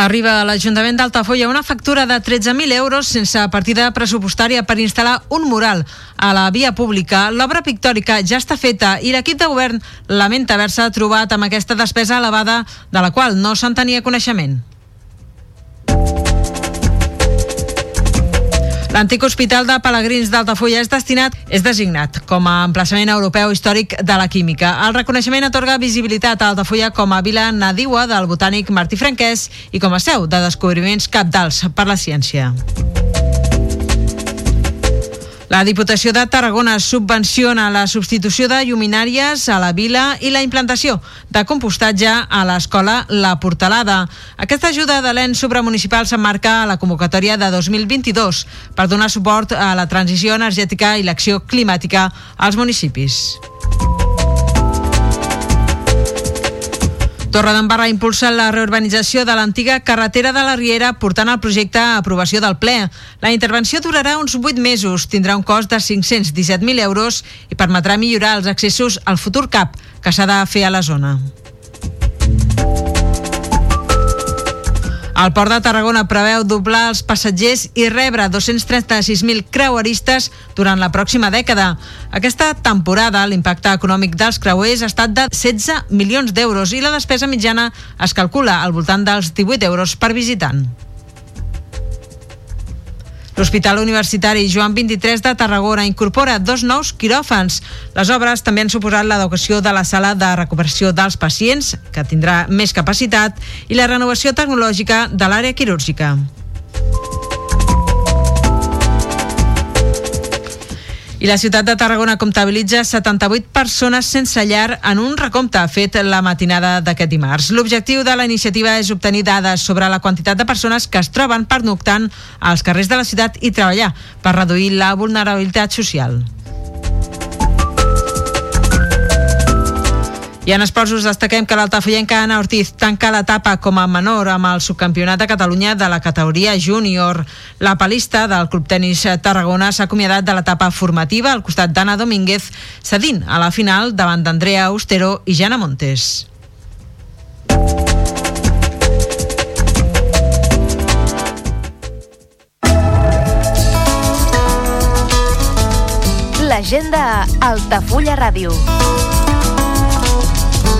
Arriba a l'Ajuntament d'Altafolla una factura de 13.000 euros sense partida pressupostària per instal·lar un mural a la via pública. L'obra pictòrica ja està feta i l'equip de govern lamenta haver-se trobat amb aquesta despesa elevada de la qual no se'n tenia coneixement. L'antic hospital de Pelegrins d'Altafulla és destinat, és designat com a emplaçament europeu històric de la química. El reconeixement atorga visibilitat a Altafulla com a vila nadiua del botànic Martí Franquès i com a seu de descobriments capdals per la ciència. La Diputació de Tarragona subvenciona la substitució de lluminàries a la vila i la implantació de compostatge a l'escola La Portalada. Aquesta ajuda de l'EN supramunicipal s'emmarca a la convocatòria de 2022 per donar suport a la transició energètica i l'acció climàtica als municipis. Torredembarra impulsa la reurbanització de l'antiga carretera de la Riera portant el projecte a aprovació del ple. La intervenció durarà uns 8 mesos, tindrà un cost de 517.000 euros i permetrà millorar els accessos al futur CAP que s'ha de fer a la zona. El Port de Tarragona preveu doblar els passatgers i rebre 236.000 creueristes durant la pròxima dècada. Aquesta temporada l'impacte econòmic dels creuers ha estat de 16 milions d'euros i la despesa mitjana es calcula al voltant dels 18 euros per visitant. L'Hospital Universitari Joan 23 de Tarragona incorpora dos nous quiròfans. Les obres també han suposat l'educació de la sala de recuperació dels pacients, que tindrà més capacitat, i la renovació tecnològica de l'àrea quirúrgica. I la ciutat de Tarragona comptabilitza 78 persones sense llar en un recompte fet la matinada d'aquest dimarts. L'objectiu de la iniciativa és obtenir dades sobre la quantitat de persones que es troben pernoctant als carrers de la ciutat i treballar per reduir la vulnerabilitat social. I en esports us destaquem que l'altafollenca Anna Ortiz tanca l'etapa com a menor amb el subcampionat de Catalunya de la categoria júnior. La palista del Club Tenis Tarragona s'ha acomiadat de l'etapa formativa al costat d'Anna Domínguez, cedint a la final davant d'Andrea Austero i Jana Montes. L'agenda Altafulla Ràdio.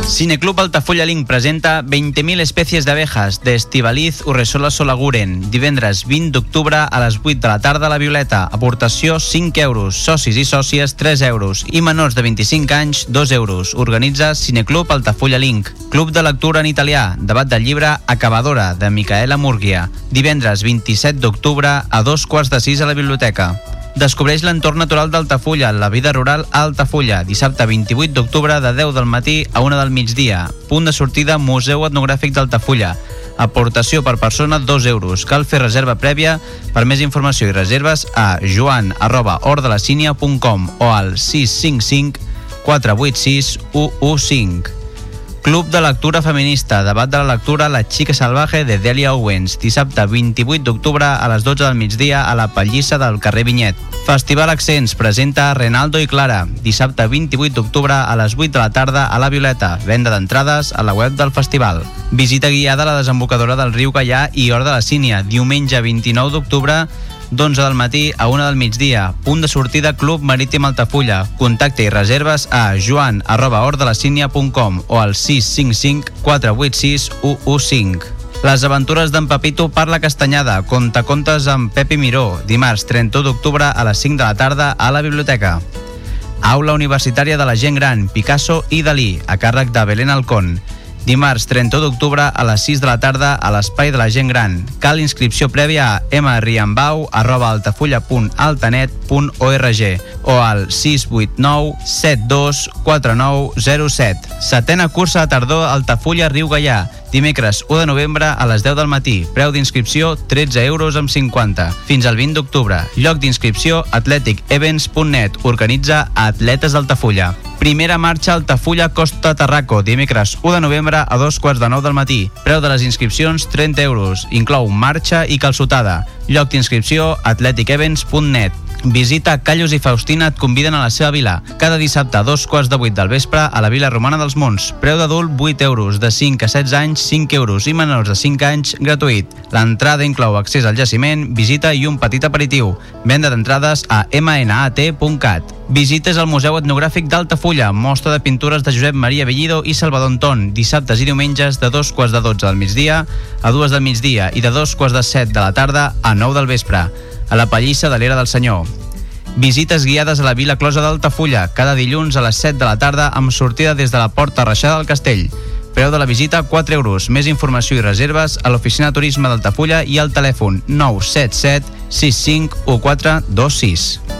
Cineclub Altafulla Link presenta 20.000 espècies d'abejas de Estivaliz Urresola Solaguren. Divendres 20 d'octubre a les 8 de la tarda a la Violeta. Aportació 5 euros. Socis i sòcies 3 euros. I menors de 25 anys 2 euros. Organitza Cineclub Altafulla Link. Club de lectura en italià. Debat del llibre Acabadora de Micaela Murguia. Divendres 27 d'octubre a dos quarts de sis a la biblioteca. Descobreix l'entorn natural d'Altafulla, la vida rural a Altafulla, dissabte 28 d'octubre de 10 del matí a 1 del migdia. Punt de sortida Museu Etnogràfic d'Altafulla. Aportació per persona 2 euros. Cal fer reserva prèvia. Per més informació i reserves a joan arroba ordelacínia.com o al 655 486 115. Club de lectura feminista, debat de la lectura La xica salvaje de Delia Owens, dissabte 28 d'octubre a les 12 del migdia a la Pallissa del carrer Vinyet. Festival Accents presenta Renaldo i Clara, dissabte 28 d'octubre a les 8 de la tarda a la Violeta, venda d'entrades a la web del festival. Visita guiada a la desembocadora del riu Gallà i Hora de la Sínia, diumenge 29 d'octubre d'11 del matí a 1 del migdia. Punt de sortida Club Marítim Altafulla. Contacte i reserves a joan arroba o al 655 486 115. Les aventures d'en Pepito per la Castanyada. Contacontes amb Pepi Miró. Dimarts 31 d'octubre a les 5 de la tarda a la biblioteca. Aula Universitària de la Gent Gran, Picasso i Dalí, a càrrec de Belén Alcón. Dimarts 31 d'octubre a les 6 de la tarda a l'Espai de la Gent Gran. Cal inscripció prèvia a mriambau arroba altafulla.altanet.org o al 689 724907. Setena cursa de tardor Altafulla Riu Gaià. Dimecres 1 de novembre a les 10 del matí. Preu d'inscripció 13 euros amb 50. Fins al 20 d'octubre. Lloc d'inscripció atleticevents.net. Organitza Atletes d'Altafulla. Primera marxa Altafulla Costa Tarraco, dimecres 1 de novembre a dos quarts de 9 del matí. Preu de les inscripcions 30 euros. Inclou marxa i calçotada. Lloc d'inscripció atleticevents.net. Visita Callos i Faustina et conviden a la seva vila. Cada dissabte a dos quarts de vuit del vespre a la Vila Romana dels Monts. Preu d'adult 8 euros, de 5 a 16 anys 5 euros i menors de 5 anys gratuït. L'entrada inclou accés al jaciment, visita i un petit aperitiu. Venda d'entrades a mnat.cat. Visites al Museu Etnogràfic d'Altafulla, mostra de pintures de Josep Maria Bellido i Salvador Anton, dissabtes i diumenges de dos quarts de 12 del migdia a dues del migdia i de dos quarts de 7 de la tarda a 9 del vespre a la Pallissa de l'Era del Senyor. Visites guiades a la Vila Closa d'Altafulla, cada dilluns a les 7 de la tarda amb sortida des de la Porta Reixada del Castell. Preu de la visita 4 euros. Més informació i reserves a l'oficina turisme d'Altafulla i al telèfon 977 65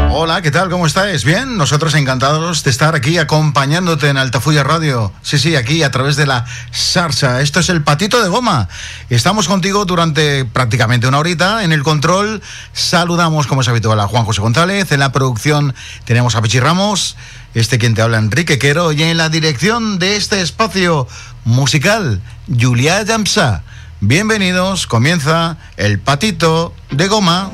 Hola, ¿qué tal? ¿Cómo estáis? Bien, nosotros encantados de estar aquí acompañándote en Altafulla Radio. Sí, sí, aquí a través de la Sarsa. Esto es el patito de goma. Estamos contigo durante prácticamente una horita. En el control saludamos, como es habitual, a Juan José González. En la producción tenemos a Pichi Ramos. Este quien te habla, Enrique Quero. Y en la dirección de este espacio musical, Julia Jamsa. Bienvenidos, comienza el patito de goma.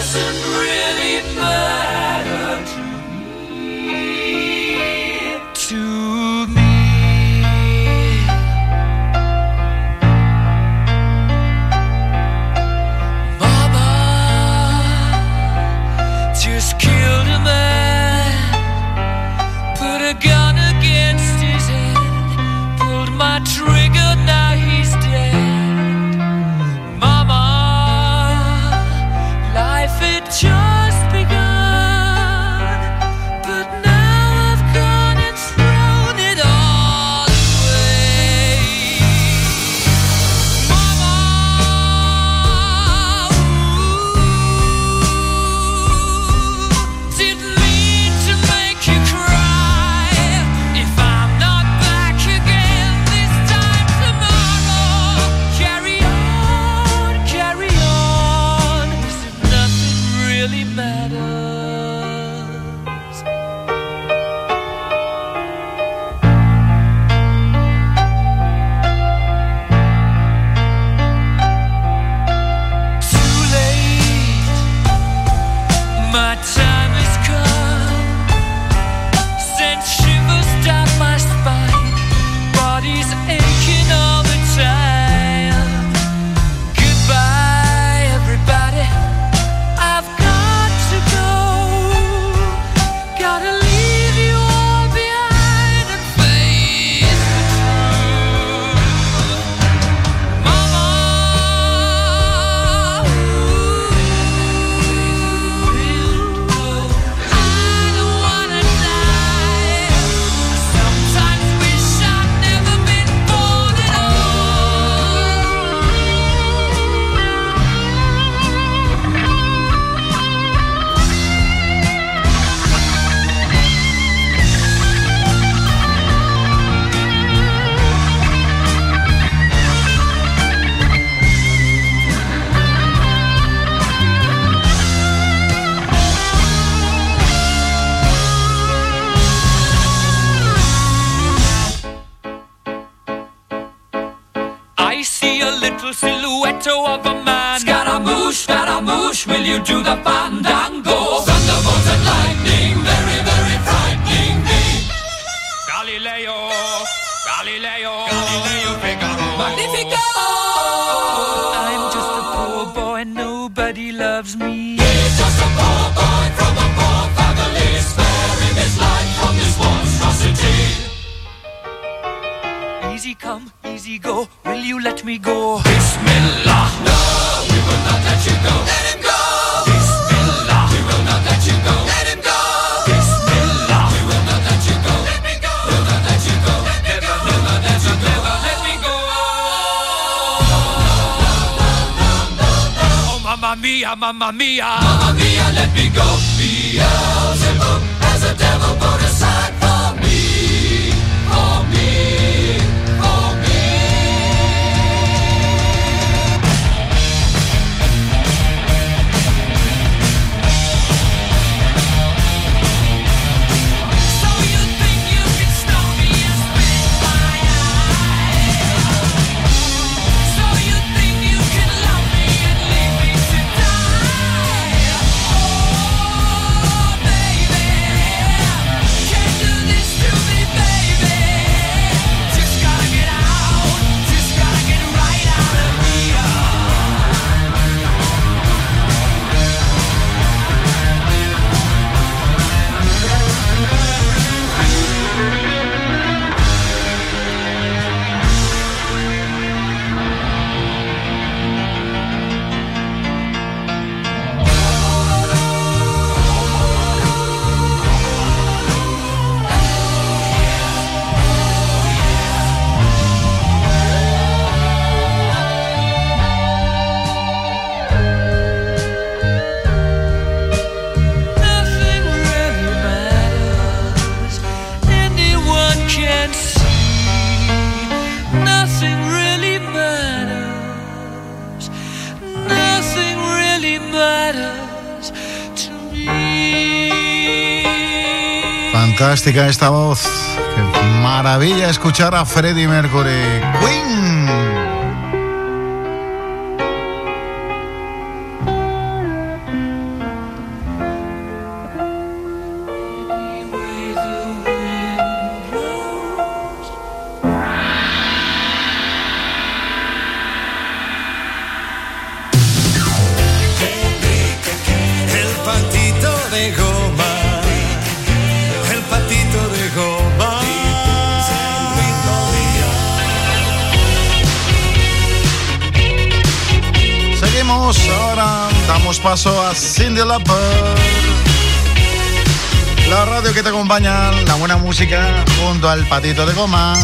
doesn't you to the fire. Mamma mia, mia, let me go. esta voz. Qué maravilla escuchar a Freddie Mercury. Queen. La La radio que te acompaña, la buena música junto al patito de goma.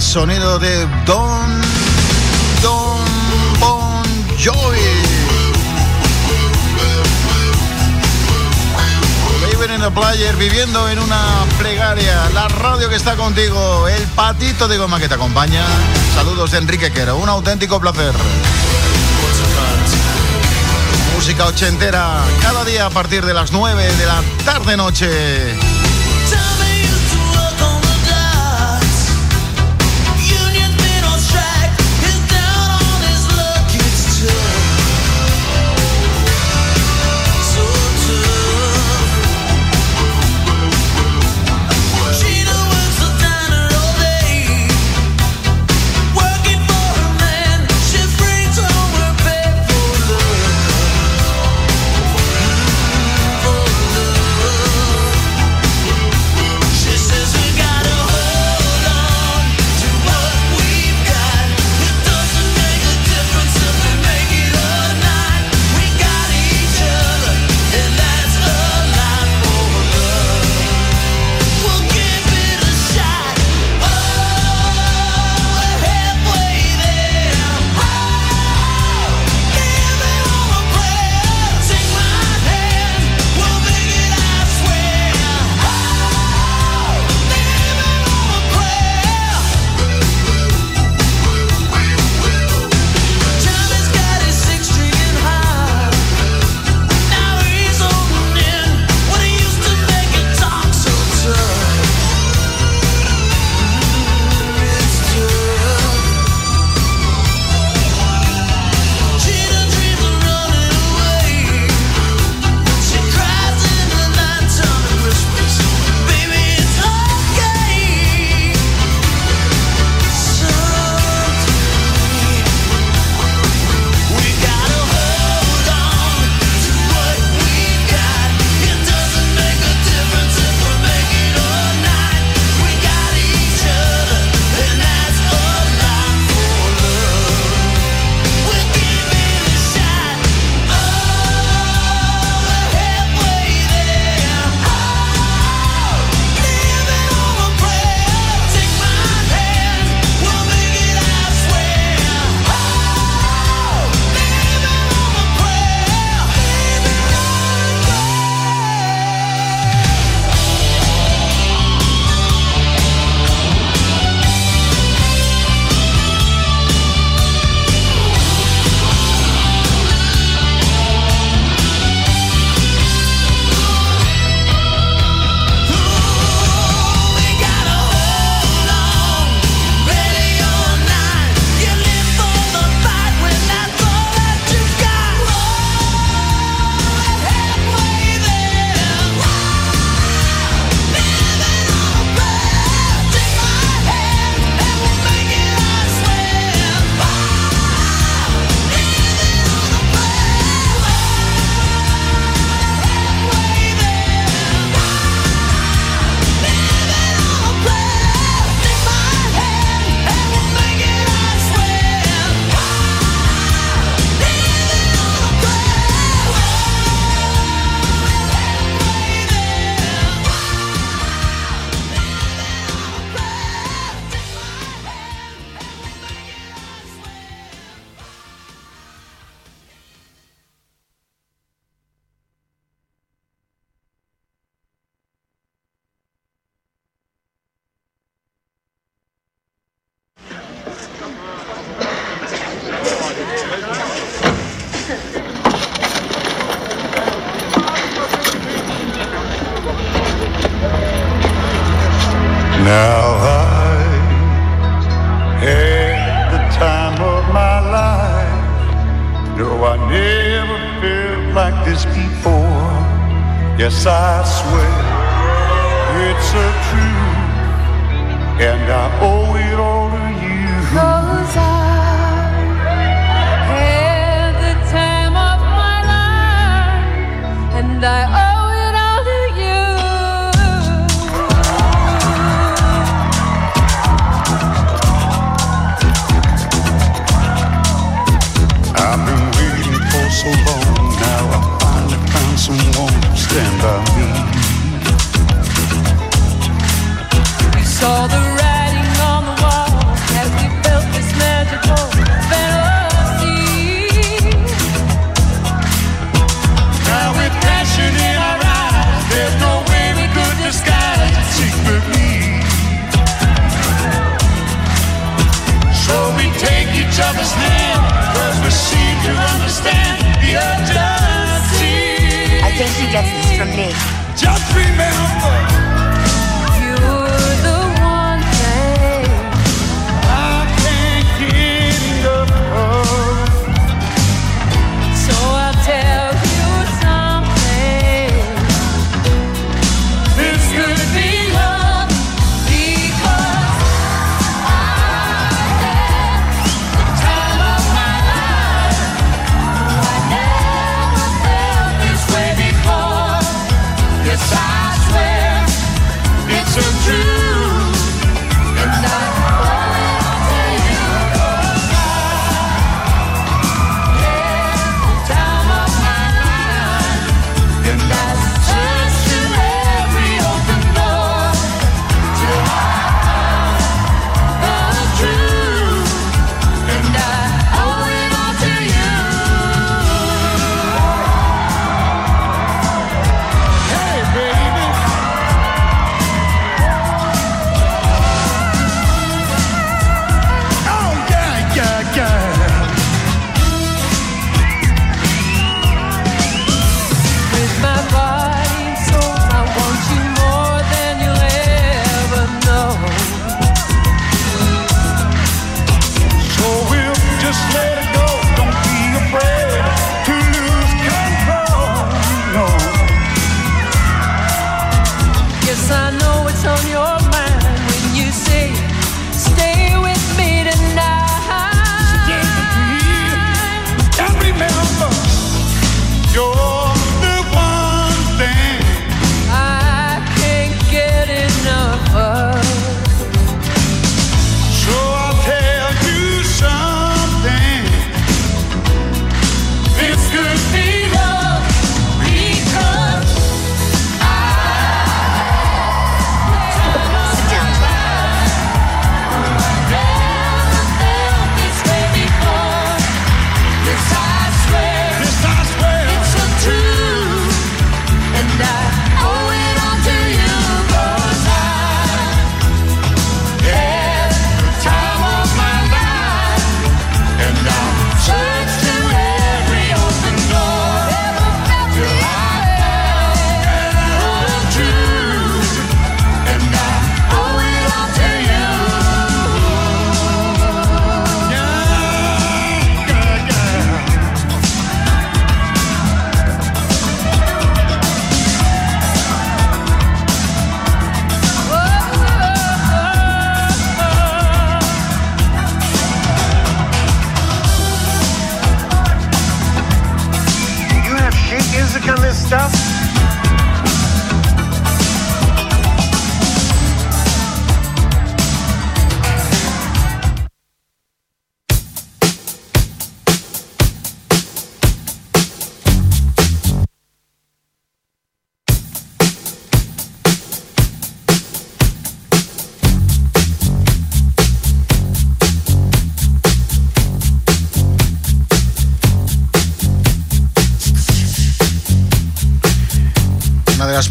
sonido de Don Don Bon Jovi. Living in player, viviendo en una plegaria. La radio que está contigo, el patito de goma que te acompaña. Saludos de Enrique Quero, un auténtico placer. Música ochentera, cada día a partir de las 9 de la tarde-noche.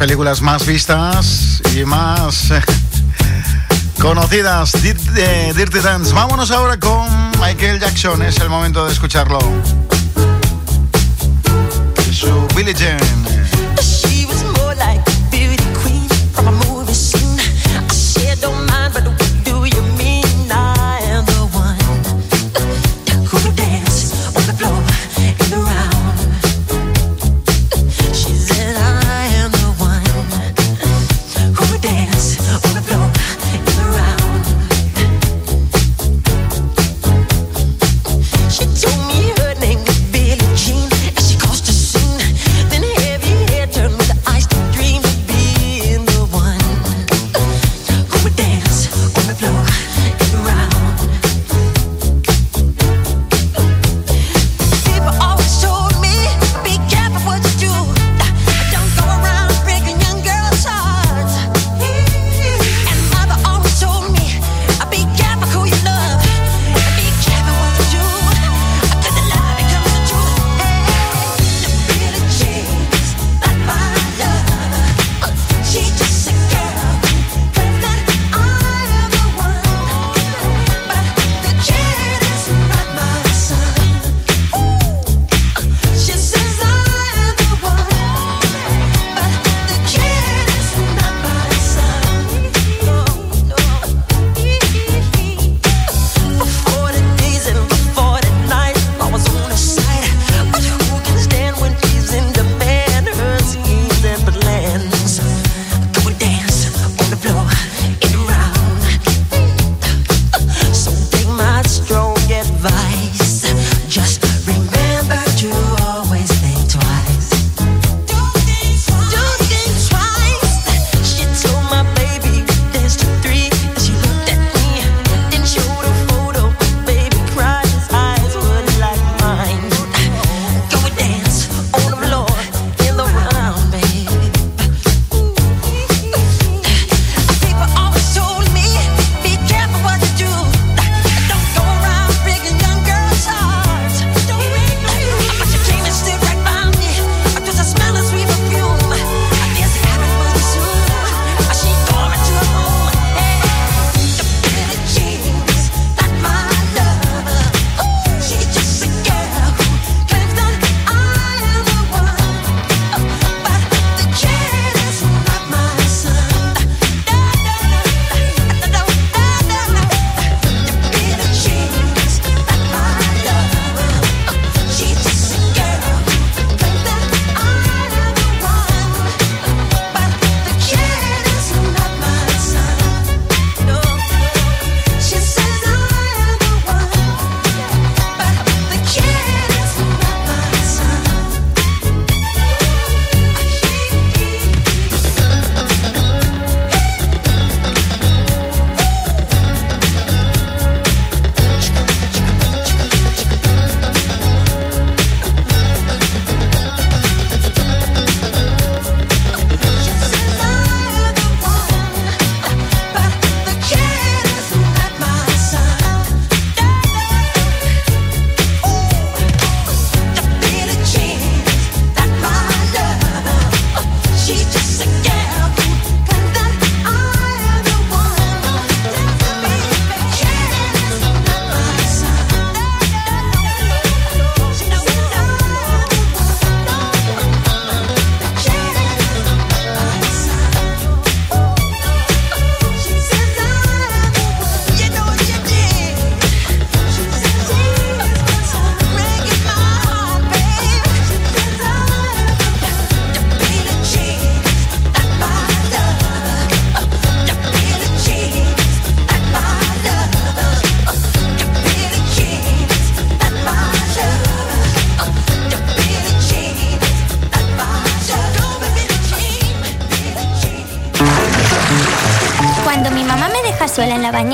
películas más vistas y más eh, conocidas, eh, Dirty Dance. Vámonos ahora con Michael Jackson, es el momento de escucharlo. Su Billie Jean.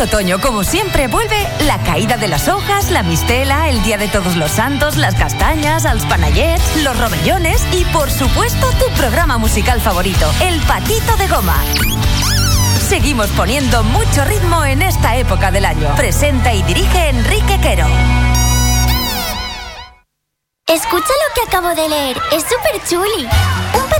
Otoño, como siempre, vuelve la caída de las hojas, la mistela, el Día de Todos los Santos, las castañas, los panayets, los robellones y, por supuesto, tu programa musical favorito, El Patito de Goma. Seguimos poniendo mucho ritmo en esta época del año. Presenta y dirige Enrique Quero. Escucha lo que acabo de leer, es súper chuli.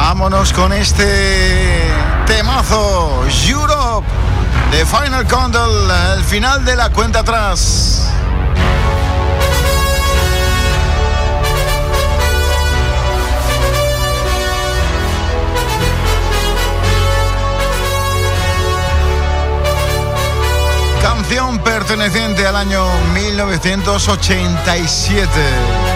Vámonos con este temazo, Europe, de Final Condal, el final de la cuenta atrás. Canción perteneciente al año 1987.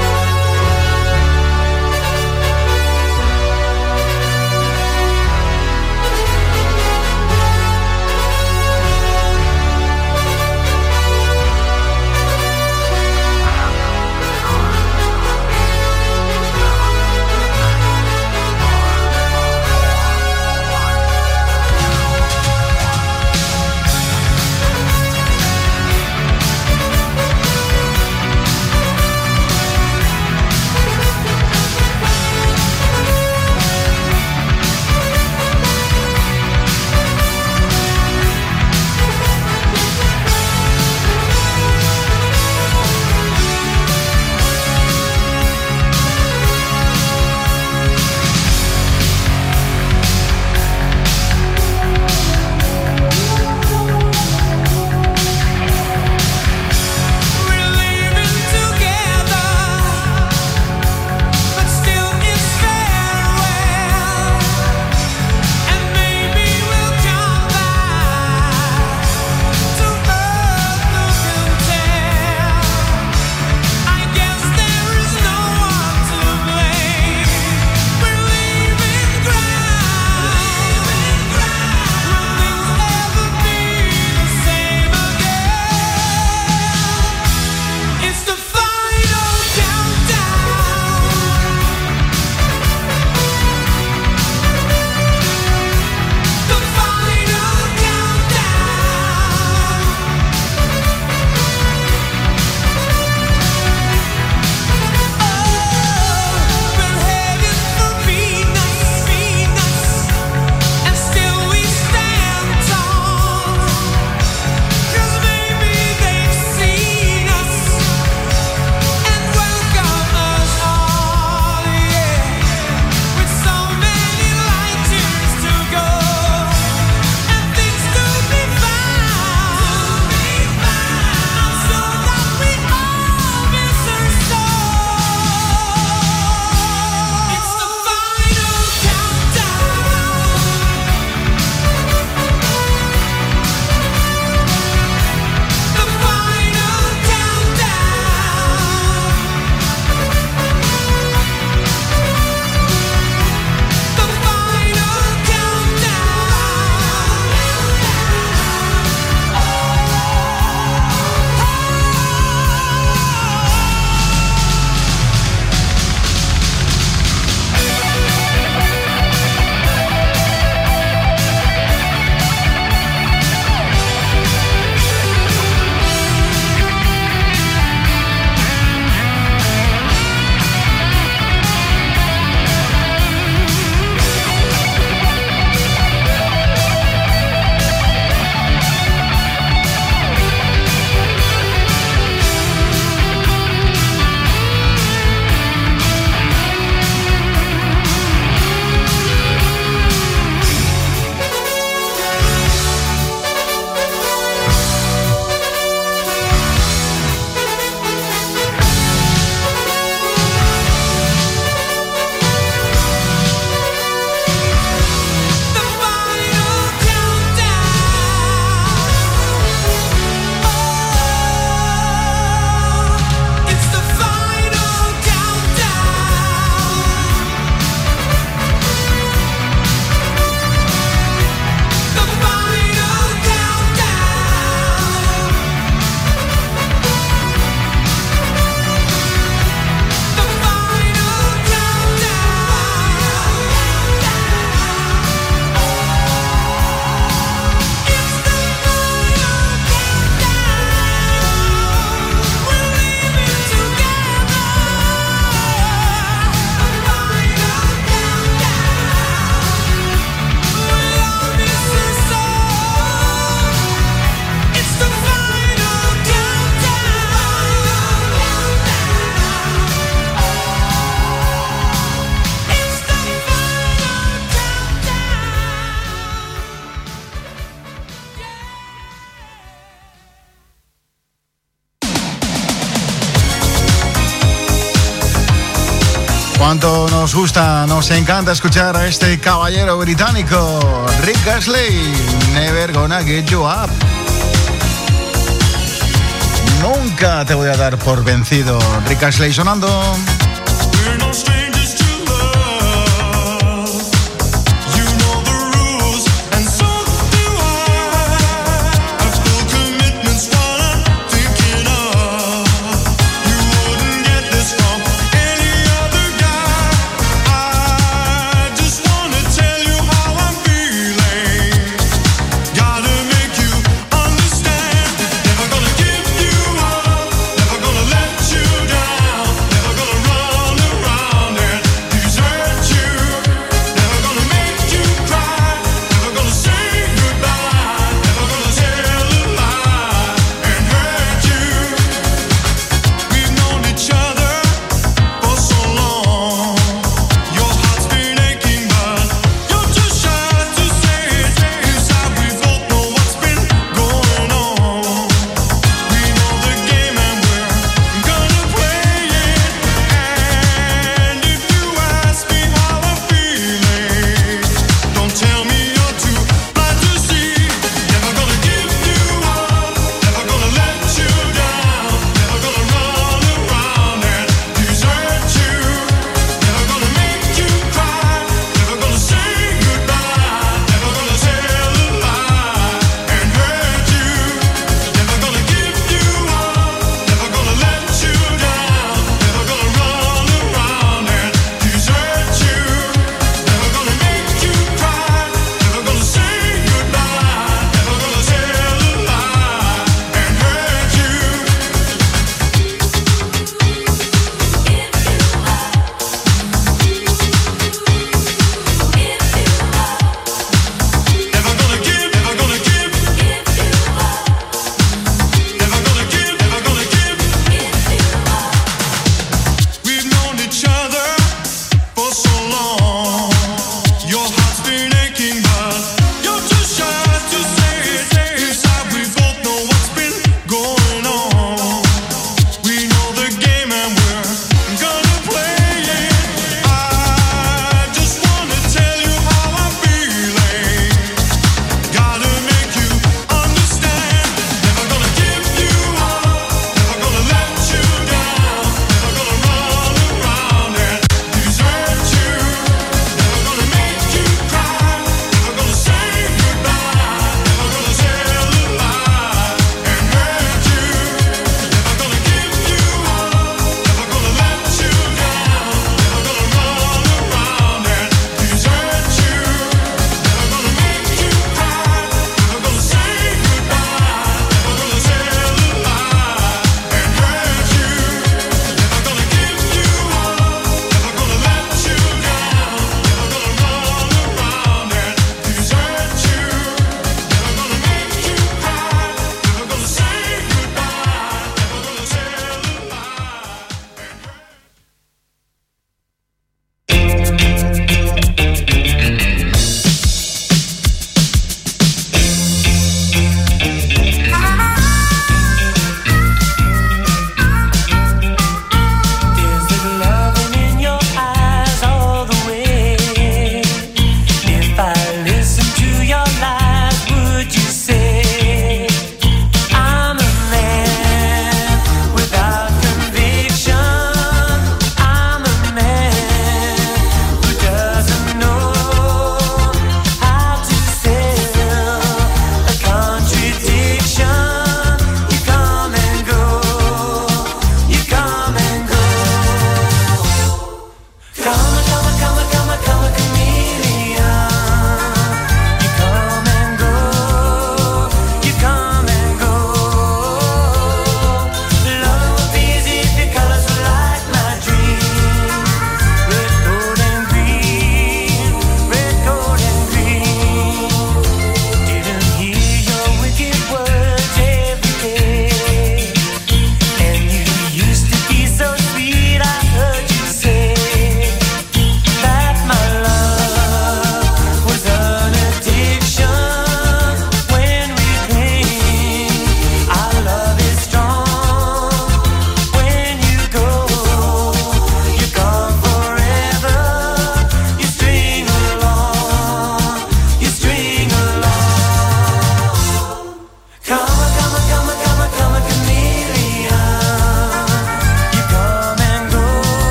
nos gusta, nos encanta escuchar a este caballero británico, Rick Ashley. Never gonna get you up. Nunca te voy a dar por vencido, Rick Ashley sonando.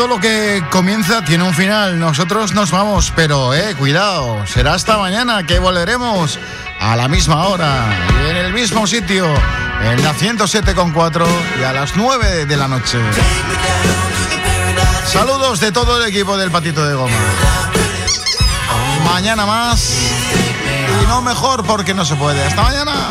Todo lo que comienza tiene un final. Nosotros nos vamos, pero eh, cuidado, será hasta mañana que volveremos a la misma hora y en el mismo sitio, en la 107.4 y a las 9 de la noche. Saludos de todo el equipo del Patito de Goma. Mañana más y no mejor porque no se puede. Hasta mañana.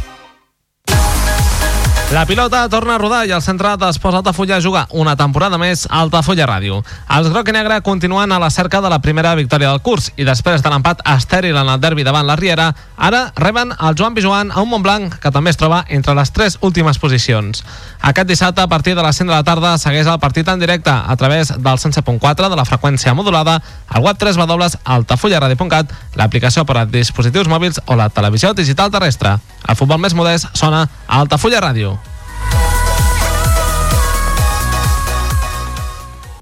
La pilota torna a rodar i el centre d'Esports Altafulla juga una temporada més a Altafulla Ràdio. Els groc i negre continuen a la cerca de la primera victòria del curs i després de l'empat estèril en el derbi davant la Riera, ara reben el Joan Pijuan a un Montblanc que també es troba entre les tres últimes posicions. Aquest dissabte, a partir de les 5 de la tarda, segueix el partit en directe a través del 107.4 de la freqüència modulada, al web 3 altafullaradio.cat, l'aplicació per a dispositius mòbils o la televisió digital terrestre. El futbol més modest sona a Altafulla Ràdio.